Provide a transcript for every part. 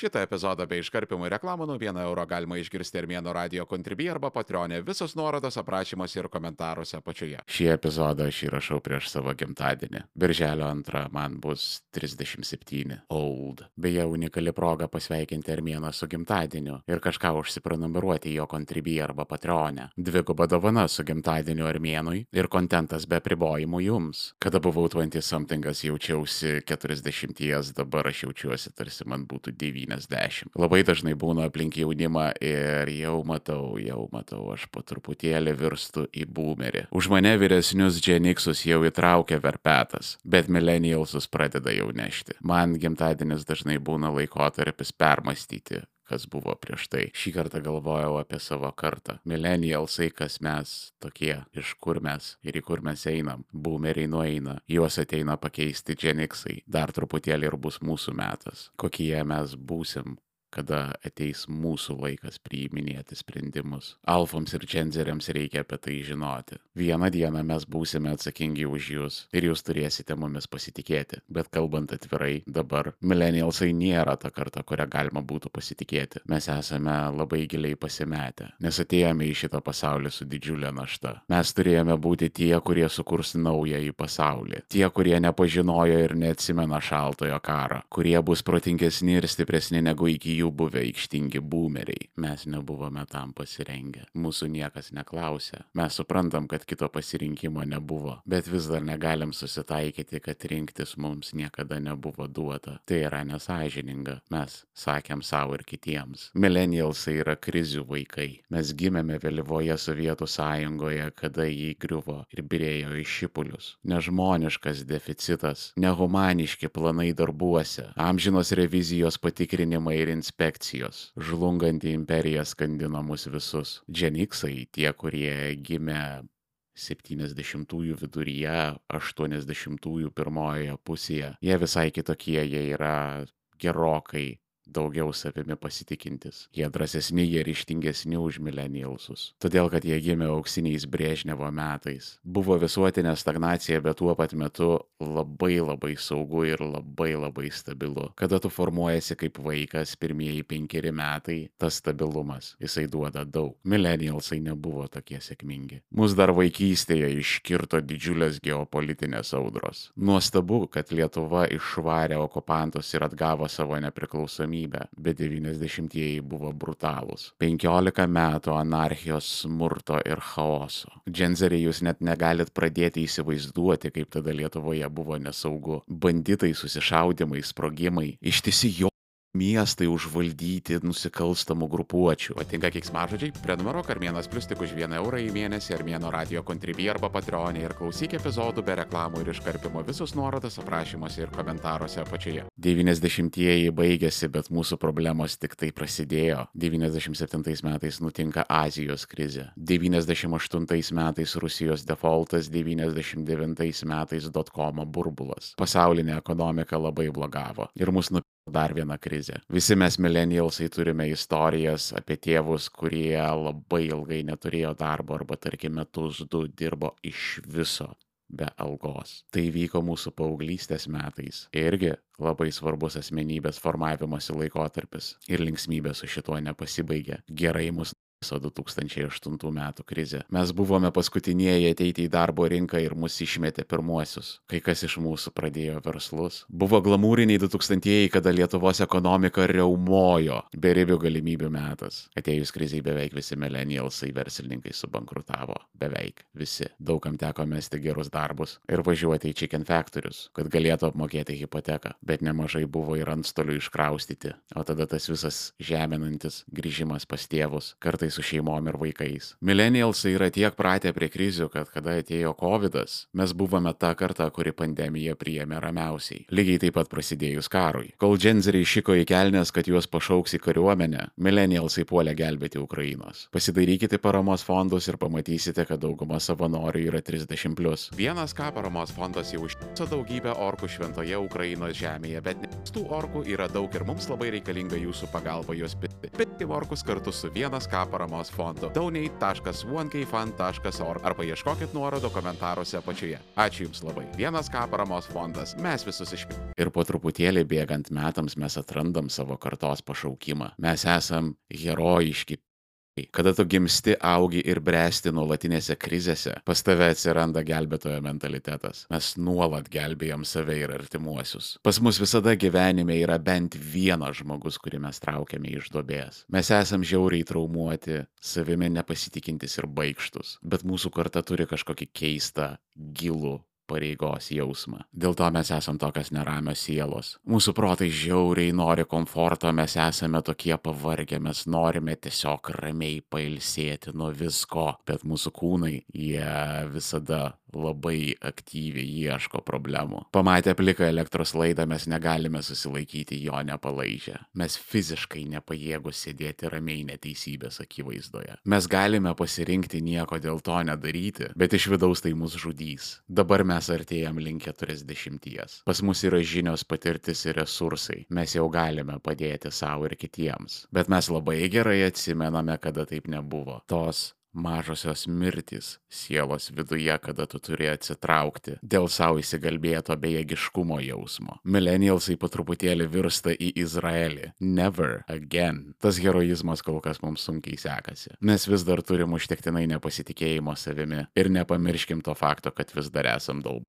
Šitą epizodą bei iškarpimų reklamų nuo 1 euro galima išgirsti Armėno radio kontribį arba patronė. Visos nuorodos aprašymuose ir komentaruose apačioje. Šį epizodą aš įrašau prieš savo gimtadienį. Birželio antrą man bus 37. Old. Beje, unikali proga pasveikinti Armėną su gimtadieniu ir kažką užsiprenumeruoti jo kontribį arba patronę. Dviguba dovana su gimtadieniu Armėnui ir kontentas be pribojimų jums. Kada buvau 20 something'as jaučiausi 40, dabar aš jaučiuosi tarsi man būtų 9. 90. Labai dažnai būnu aplink jaunimą ir jau matau, jau matau, aš po truputėlį virstu į boomerį. Už mane vyresnius dženiksus jau įtraukia verpetas, bet millennialsus pradeda jau nešti. Man gimtadienis dažnai būna laikotarpis permastyti, kas buvo prieš tai. Šį kartą galvojau apie savo kartą. Millennialsai, kas mes tokie, iš kur mes ir į kur mes einam. Boomeriai nueina, juos ateina pakeisti dženiksai. Dar truputėlį ir bus mūsų metas. Kokie mes būsim kada ateis mūsų laikas priiminėti sprendimus. Alfoms ir dženzeriams reikia apie tai žinoti. Vieną dieną mes būsime atsakingi už jūs ir jūs turėsite mumis pasitikėti. Bet kalbant atvirai, dabar millennialsai nėra ta karta, kurią galima būtų pasitikėti. Mes esame labai giliai pasimetę, nes atėjome į šitą pasaulį su didžiulė našta. Mes turėjome būti tie, kurie sukurs naują į pasaulį. Tie, kurie nepažinojo ir neatsimena šaltojo karo. Kurie bus protingesni ir stipresni negu iki jų buvę aikštingi boomeriai. Mes nebuvome tam pasirengę. Mūsų niekas neklausė. Mes suprantam, kad kito pasirinkimo nebuvo, bet vis dar negalim susitaikyti, kad rinktis mums niekada nebuvo duota. Tai yra nesažininga. Mes sakėm savo ir kitiems. Millennialsai yra krizių vaikai. Mes gimėme vėlyvoje Sovietų sąjungoje, kada jį griuvo ir birėjo į šipulius. Nežmoniškas deficitas, nehumaniški planai darbuose, amžinos revizijos patikrinimai ir inspekcijos inspekcijos. Žlunganti imperija skandino mus visus. Dženiksai, tie, kurie gimė 70-ųjų viduryje, 80-ųjų pirmojoje pusėje, jie visai kitokie, jie yra gerokai daugiau savimi pasitikintis. Jie drąsesni, jie ryštingesni už millennialsus. Todėl, kad jie gimė auksiniais Brėžnevo metais. Buvo visuotinė stagnacija, bet tuo pat metu labai labai saugu ir labai labai stabilu. Kada tu formuojasi kaip vaikas pirmieji penkeri metai, tas stabilumas, jisai duoda daug. Millennialsai nebuvo tokie sėkmingi. Mūsų dar vaikystėje iškirto didžiulės geopolitinės audros. Nuostabu, kad Lietuva išvarė okupantus ir atgavo savo nepriklausomybę nepriklausomybę, bet 90-ieji buvo brutalūs. 15 metų anarchijos, smurto ir chaoso. Dženzeriai jūs net negalit pradėti įsivaizduoti, kaip tada Lietuvoje buvo nesaugu. Banditai, susišaudimai, sprogimai, ištisi jo miestai užvaldyti nusikalstamų grupuočių. Patinka kiksmažodžiai? Prenumeruok Armėnas Plus tik už 1 eurą į mėnesį Armėno radio kontribį arba patronį ir klausyk epizodų be reklamų ir iškarpimo visus nuorodas aprašymuose ir komentaruose apačioje. 90-ieji baigėsi, bet mūsų problemos tik tai prasidėjo. 97 metais nutinka Azijos krizė. 98 metais Rusijos defaultas, 99 metais dotkomo burbulas. Pasaulinė ekonomika labai blogavo ir mus nupirko dar viena krizė. Visi mes millennialsai turime istorijas apie tėvus, kurie labai ilgai neturėjo darbo arba tarkim metus du dirbo iš viso be algos. Tai vyko mūsų paauglystės metais. Irgi labai svarbus asmenybės formavimosi laikotarpis. Ir linksmybė su šituo nepasibaigė. Gerai mus viso 2008 metų krizė. Mes buvome paskutinieji ateiti į darbo rinką ir mus išmetė pirmuosius. Kai kas iš mūsų pradėjo verslus. Buvo glamūriniai 2000-ieji, kada Lietuvos ekonomika reumojo. Beribių galimybių metas. Atėjus kriziai beveik visi millennialsai verslininkai subankrutavo. Beveik visi. Daugam teko mesti gerus darbus ir važiuoti į chicken factorius, kad galėtų apmokėti hipoteką. Bet nemažai buvo ir antstolių iškraustyti. O tada tas visas žeminantis grįžimas pas tėvus. Kartais su šeimom ir vaikais. Millennialsai yra tiek pratę prie krizių, kad kada atėjo COVID, mes buvome ta karta, kuri pandemiją priėmė ramiausiai. Lygiai taip pat prasidėjus karui. Kol dženzeriai šiko į kelnes, kad juos pašauks į kariuomenę, millennialsai puolė gelbėti Ukrainos. Pasidarykite paramos fondus ir pamatysite, kad dauguma savanorių yra 30. Plus. Vienas ką paramos fondas jau užtiso daugybę orkų šventoje Ukrainos žemėje, bet tų orkų yra daug ir mums labai reikalinga jūsų pagalba juos pitti. Pitti orkus kartu su vienas ką paramos paramos fondu donate.onekfund.org arba ieškokit nuorodų komentaruose apačioje. Ačiū Jums labai. Vienas K paramos fondas. Mes visus išpildėme. Ir po truputėlį bėgant metams mes atrandam savo kartos pašaukimą. Mes esam herojiški Kada tu gimsti, augi ir bręsti nuolatinėse krizėse, pas tave atsiranda gelbėtojo mentalitetas. Mes nuolat gelbėjom save ir artimuosius. Pas mus visada gyvenime yra bent vienas žmogus, kurį mes traukiame iš dobės. Mes esam žiauriai traumuoti, savimi nepasitikintis ir baigštus, bet mūsų karta turi kažkokį keistą, gilų pareigos jausmą. Dėl to mes esam tokios neramios sielos. Mūsų protai žiauriai nori komforto, mes esame tokie pavargę, mes norime tiesiog ramiai pailsėti nuo visko, bet mūsų kūnai, jie visada labai aktyviai ieško problemų. Pamatę pliką elektros laidą mes negalime susilaikyti jo nepalaižę. Mes fiziškai nepajėgus sėdėti ramiai neteisybės akivaizdoje. Mes galime pasirinkti nieko dėl to nedaryti, bet iš vidaus tai mus žudys. Dabar mes artėjam link 40. Pas mus yra žinios, patirtis ir resursai. Mes jau galime padėti savo ir kitiems. Bet mes labai gerai atsimename, kada taip nebuvo. Tos mažosios mirtys sielos viduje, kada tu turi atsitraukti dėl savo įsigalbėto bejėgiškumo jausmo. Millennialsai po truputėlį virsta į Izraelį. Never again. Tas heroizmas kol kas mums sunkiai sekasi. Mes vis dar turim užtektinai nepasitikėjimo savimi ir nepamirškim to fakto, kad vis dar esam daug.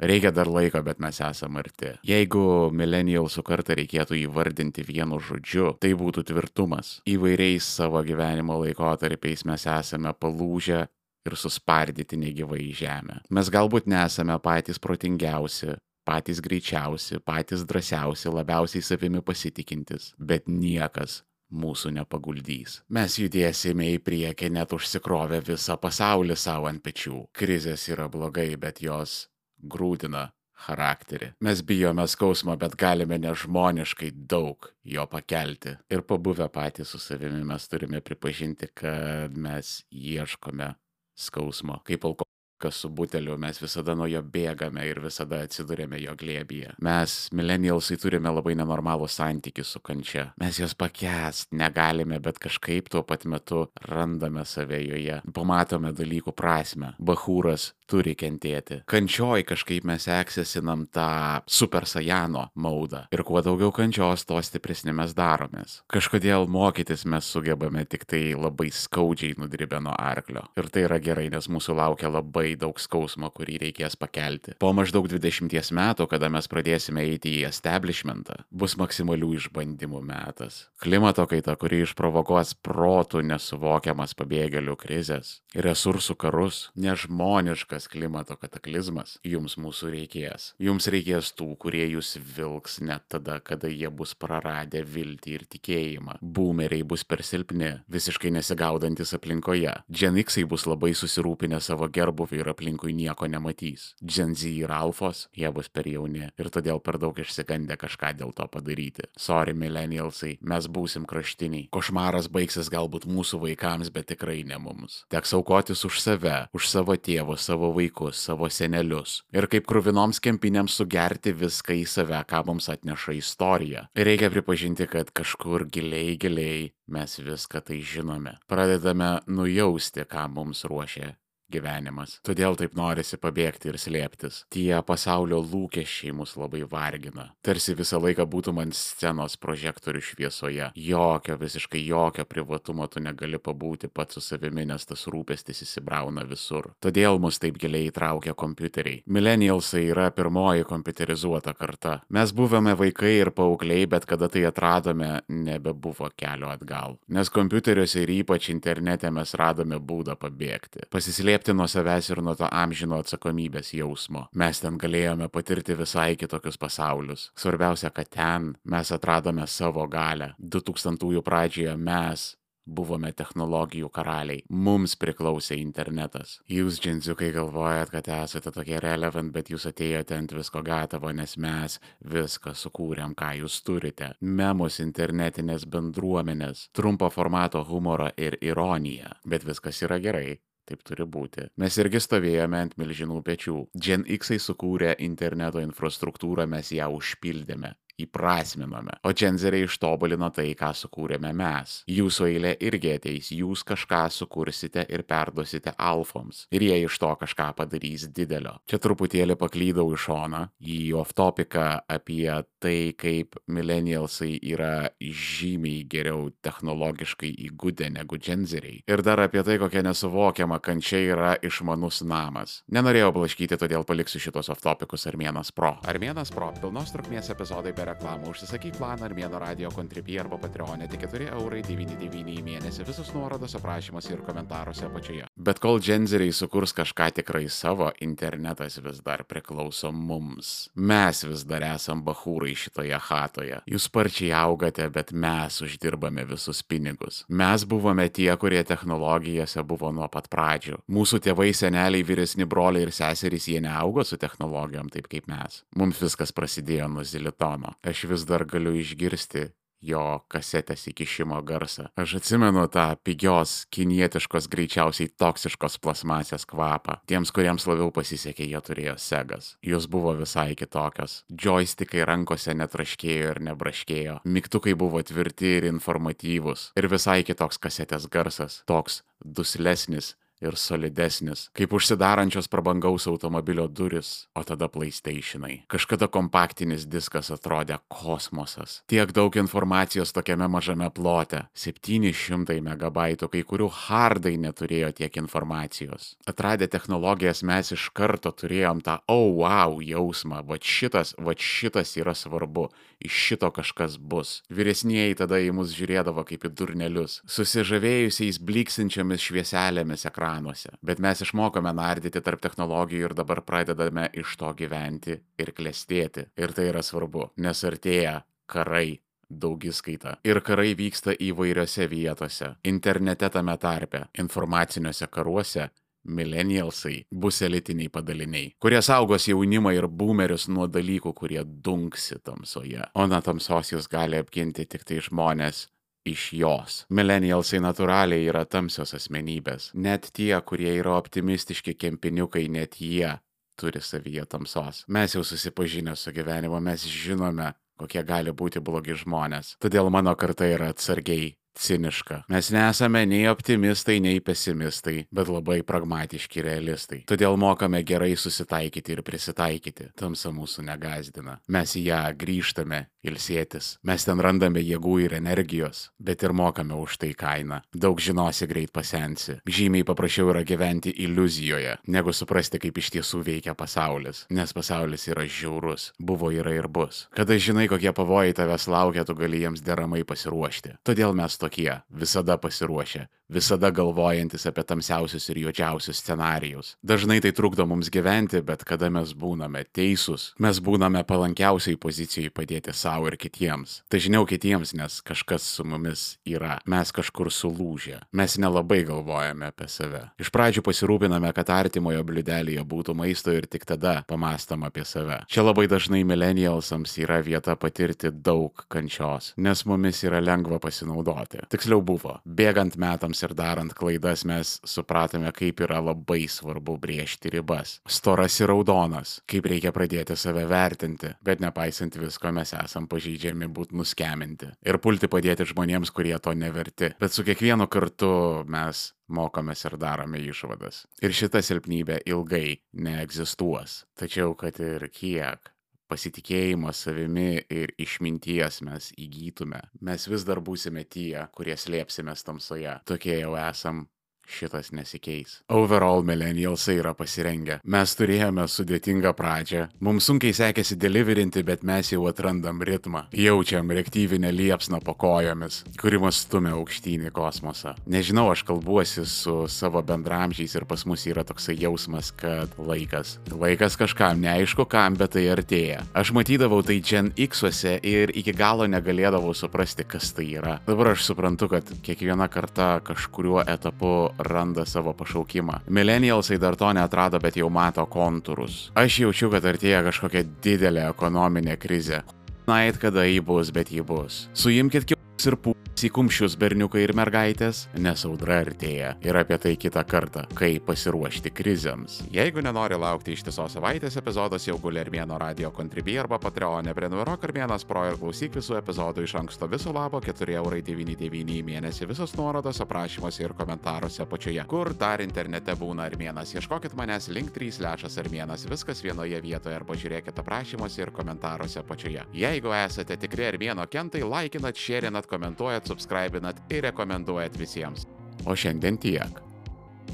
Reikia dar laiko, bet mes esame arti. Jeigu millennialsų kartą reikėtų įvardinti vienu žodžiu, tai būtų tvirtumas. Įvairiais savo gyvenimo laikotarpiais mes esame palūžę ir suspardyti negyvai į žemę. Mes galbūt nesame patys protingiausi, patys greičiausi, patys drąsiausi, labiausiai savimi pasitikintis, bet niekas mūsų nepaguldys. Mes judėsime į priekį net užsikrovę visą pasaulį savo ant pečių. Krizės yra blogai, bet jos grūdina charakterį. Mes bijome skausmo, bet galime nežmoniškai daug jo pakelti. Ir pabuvę patys su savimi mes turime pripažinti, kad mes ieškome skausmo. Kaip alko kas su buteliu, mes visada nuo jo bėgame ir visada atsidurėme jo glėbyje. Mes, millennialsai, turime labai nenormalų santykių su kančia. Mes jos pakęst negalime, bet kažkaip tuo pat metu randame save joje. Pamatome dalykų prasme. Bahūras turi kentėti. Kančioj kažkaip mes eksesinam tą super sajano maudą. Ir kuo daugiau kančios, to stipresni mes daromės. Kažkodėl mokytis mes sugebame tik tai labai skaudžiai nudribę nuo arklio. Ir tai yra gerai, nes mūsų laukia labai daug skausmo, kurį reikės pakelti. Po maždaug 20 metų, kada mes pradėsime eiti į establishmentą, bus maksimalių išbandymų metas. Klimato kaita, kuri išprovokuos protų nesuvokiamas pabėgėlių krizės, resursų karus, nežmoniškas tikras klimato kataklizmas, jums mūsų reikės. Jums reikės tų, kurie jūs vilks net tada, kada jie bus praradę viltį ir tikėjimą. Boomeriai bus per silpni, visiškai nesigaudantis aplinkoje. Xai bus labai susirūpinę savo gerbuvį ir aplinkui nieko nematys. Gen Z ir Alfos, jie bus per jauni ir todėl per daug išsigandę kažką dėl to padaryti. Sorry, millennialsai, mes būsim kraštiniai. Košmaras baigsis galbūt mūsų vaikams, bet tikrai ne mums. Teks aukotis už save, už savo tėvų, savo savo vaikus, savo senelius. Ir kaip kruvinoms kempinėms sugerti viską į save, ką mums atneša istorija. Reikia pripažinti, kad kažkur giliai, giliai mes viską tai žinome. Pradedame nujausti, ką mums ruošia gyvenimas. Todėl taip norisi pabėgti ir slėptis. Tie pasaulio lūkesčiai mus labai vargina. Tarsi visą laiką būtum ant scenos projektorių šviesoje. Jokio, visiškai jokio privatumo tu negali pabūti pats su savimi, nes tas rūpestis įsibrauna visur. Todėl mus taip giliai įtraukia kompiuteriai. Millennialsai yra pirmoji kompiuterizuota karta. Mes buvome vaikai ir paaugliai, bet kada tai atradome, nebebuvo kelio atgal. Nes kompiuteriuose ir ypač internete mes radome būdą pabėgti. Pasislėpti paslėpti nuo savęs ir nuo to amžino atsakomybės jausmo. Mes ten galėjome patirti visai kitokius pasaulius. Svarbiausia, kad ten mes atradome savo galę. 2000-ųjų pradžioje mes buvome technologijų karaliai. Mums priklausė internetas. Jūs, džinsiukai, galvojat, kad esate tokie relevant, bet jūs atėjote ant visko gatavo, nes mes viską sukūrėm, ką jūs turite. Memus, internetinės bendruomenės, trumpo formato humorą ir ironiją. Bet viskas yra gerai. Taip turi būti. Mes irgi stovėjome ant milžinų pečių. Gen X sukūrė interneto infrastruktūrą, mes ją užpildėme. Įprasminome, o dženzeriai ištobulino tai, ką sukūrėme mes. Jūsų eilė irgi ateis, jūs kažką sukursite ir perduosite alfoms. Ir jie iš to kažką padarys didelio. Čia truputėlį paklydau į šoną, į off-topiką apie tai, kaip millennialsai yra žymiai geriau technologiškai įgūdę negu dženzeriai. Ir dar apie tai, kokia nesuvokiama kančia yra išmanus namas. Nenorėjau blaškyti, todėl paliksiu šitos off-topikus Armėnas Pro. Armėnas Pro - pilnos trukmės epizodai be reklamų. Užsisakyk planą Armėno radio kontribį arba Patreonė tik 4 eurai 99 į mėnesį. Visus nuorodos aprašymuose ir komentaruose apačioje. Bet kol dženzeriai sukurs kažką tikrai savo, internetas vis dar priklauso mums. Mes vis dar esam bahūrai šitoje hatoje. Jūs sparčiai augate, bet mes uždirbame visus pinigus. Mes buvome tie, kurie technologijose buvo nuo pat pradžių. Mūsų tėvai, seneliai, vyresni broliai ir seserys jie neaugo su technologijom taip kaip mes. Mums viskas prasidėjo nuo zilitono. Aš vis dar galiu išgirsti jo kasetės įkišimo garsą. Aš atsimenu tą pigios, kinietiškos, greičiausiai toksiškos plasmasės kvapą. Tiems, kuriems labiau pasisekė, jie turėjo segas. Jos buvo visai kitokios. Joystikai rankose netraškėjo ir nebraškėjo. Mygtukai buvo tvirti ir informatyvūs. Ir visai kitoks kasetės garsas. Toks duslesnis ir solidesnis, kaip užsidarančios prabangaus automobilio duris, o tada PlayStationai. Kažkada kompaktinis diskas atrodė kosmosas. Tiek daug informacijos tokiame mažame plote - 700 MB, kai kurių hardai neturėjo tiek informacijos. Atradę technologijas mes iš karto turėjom tą oh wow jausmą, va šitas, va šitas yra svarbu, iš šito kažkas bus. Vyresnieji tada į mus žiūrėdavo kaip į durnelius, susižavėjusiais bliksinčiomis švieselėmis ekranuose. Bet mes išmokome nardyti tarp technologijų ir dabar pradedame iš to gyventi ir klestėti. Ir tai yra svarbu, nes artėja karai daugiskaita. Ir karai vyksta įvairiose vietose. Internete tame tarpe, informaciniuose karuose millennialsai bus elitiniai padaliniai, kurie saugos jaunimą ir boomerius nuo dalykų, kurie dunksi tamsoje. O nuo tamsos jūs gali apginti tik tai žmonės iš jos. Millennialsai natūraliai yra tamsios asmenybės. Net tie, kurie yra optimistiški kempiniukai, net jie turi savyje tamsos. Mes jau susipažinę su gyvenimu, mes žinome, kokie gali būti blogi žmonės. Todėl mano karta yra atsargiai ciniška. Mes nesame nei optimistai, nei pesimistai, bet labai pragmatiški realistai. Todėl mokame gerai susitaikyti ir prisitaikyti. Tamsa mūsų negazdina. Mes į ją grįžtame ilsėtis. Mes ten randame jėgų ir energijos, bet ir mokame už tai kainą. Daug žinosi, greit pasensi. Žymiai paprasčiau yra gyventi iliuzijoje, negu suprasti, kaip iš tiesų veikia pasaulis. Nes pasaulis yra žiaurus. Buvo, yra ir bus. Kada žinai, kokie pavojai tavęs laukia, tu gali jiems deramai pasiruošti. Todėl mes tokie, visada pasiruošę, visada galvojantis apie tamsiausius ir juodžiausius scenarijus. Dažnai tai trukdo mums gyventi, bet kada mes būname teisūs, mes būname palankiausiai pozicijai padėti savo ir kitiems. Dažniau kitiems, nes kažkas su mumis yra, mes kažkur sulūžę, mes nelabai galvojame apie save. Iš pradžių pasirūpiname, kad artimojo bliudelėje būtų maisto ir tik tada pamastam apie save. Čia labai dažnai millennialsams yra vieta patirti daug kančios, nes mumis yra lengva pasinaudoti. Tiksliau buvo, bėgant metams ir darant klaidas mes supratome, kaip yra labai svarbu brėžti ribas. Storas ir raudonas, kaip reikia pradėti save vertinti, bet nepaisant visko mes esam pažeidžiami būti nuskeminti. Ir pulti padėti žmonėms, kurie to neverti. Bet su kiekvienu kartu mes mokomės ir darome išvadas. Ir šita silpnybė ilgai neegzistuos. Tačiau, kad ir kiek pasitikėjimo savimi ir išminties mes įgytume, mes vis dar būsime tie, kurie slėpsimės tamsoje. Tokie jau esam šitas nesikeis. Overall millennialsai yra pasirengę. Mes turėjome sudėtingą pradžią, mums sunkiai sekėsi deliverinti, bet mes jau atrandam ritmą. Jaučiam reaktyvinę liepsną po kojomis, kuri mus stumia aukštyn į kosmosą. Nežinau, aš kalbuosi su savo bendramžiais ir pas mus yra toksai jausmas, kad laikas. Laikas kažkam, neaišku kam, bet tai artėja. Aš matydavau tai Gen X-uose ir iki galo negalėdavau suprasti, kas tai yra. Dabar aš suprantu, kad kiekviena karta kažkuriuo etapu randa savo pašaukimą. Millennialsai dar to neatrado, bet jau mato kontūrus. Aš jaučiu, kad artėja kažkokia didelė ekonominė krizė. Nait, kada jį bus, bet jį bus. Suimkit ir pūs į kumščius berniukai ir mergaitės, nes audra artėja ir apie tai kitą kartą, kaip pasiruošti krizėms. Jeigu nenori laukti ištisos savaitės, epizodas jau guli Armėno radio kontribį arba Patreonė, prenumeruok Armėnas Pro ir klausyk visų epizodų iš anksto viso labo 4,99 į mėnesį, visos nuorodos aprašymuose ir komentaruose apačioje. Kur dar internete būna Armėnas, ieškokit manęs link 3 lešas Armėnas, viskas vienoje vietoje arba žiūrėkit aprašymuose ir komentaruose apačioje. Jeigu esate tikri Armėno kentai, laikinat, šėrinat, komentuojat, subscribinat ir rekomenduojat visiems. O šiandien tiek.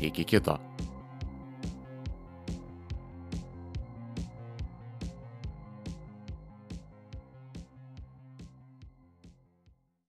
Iki kito.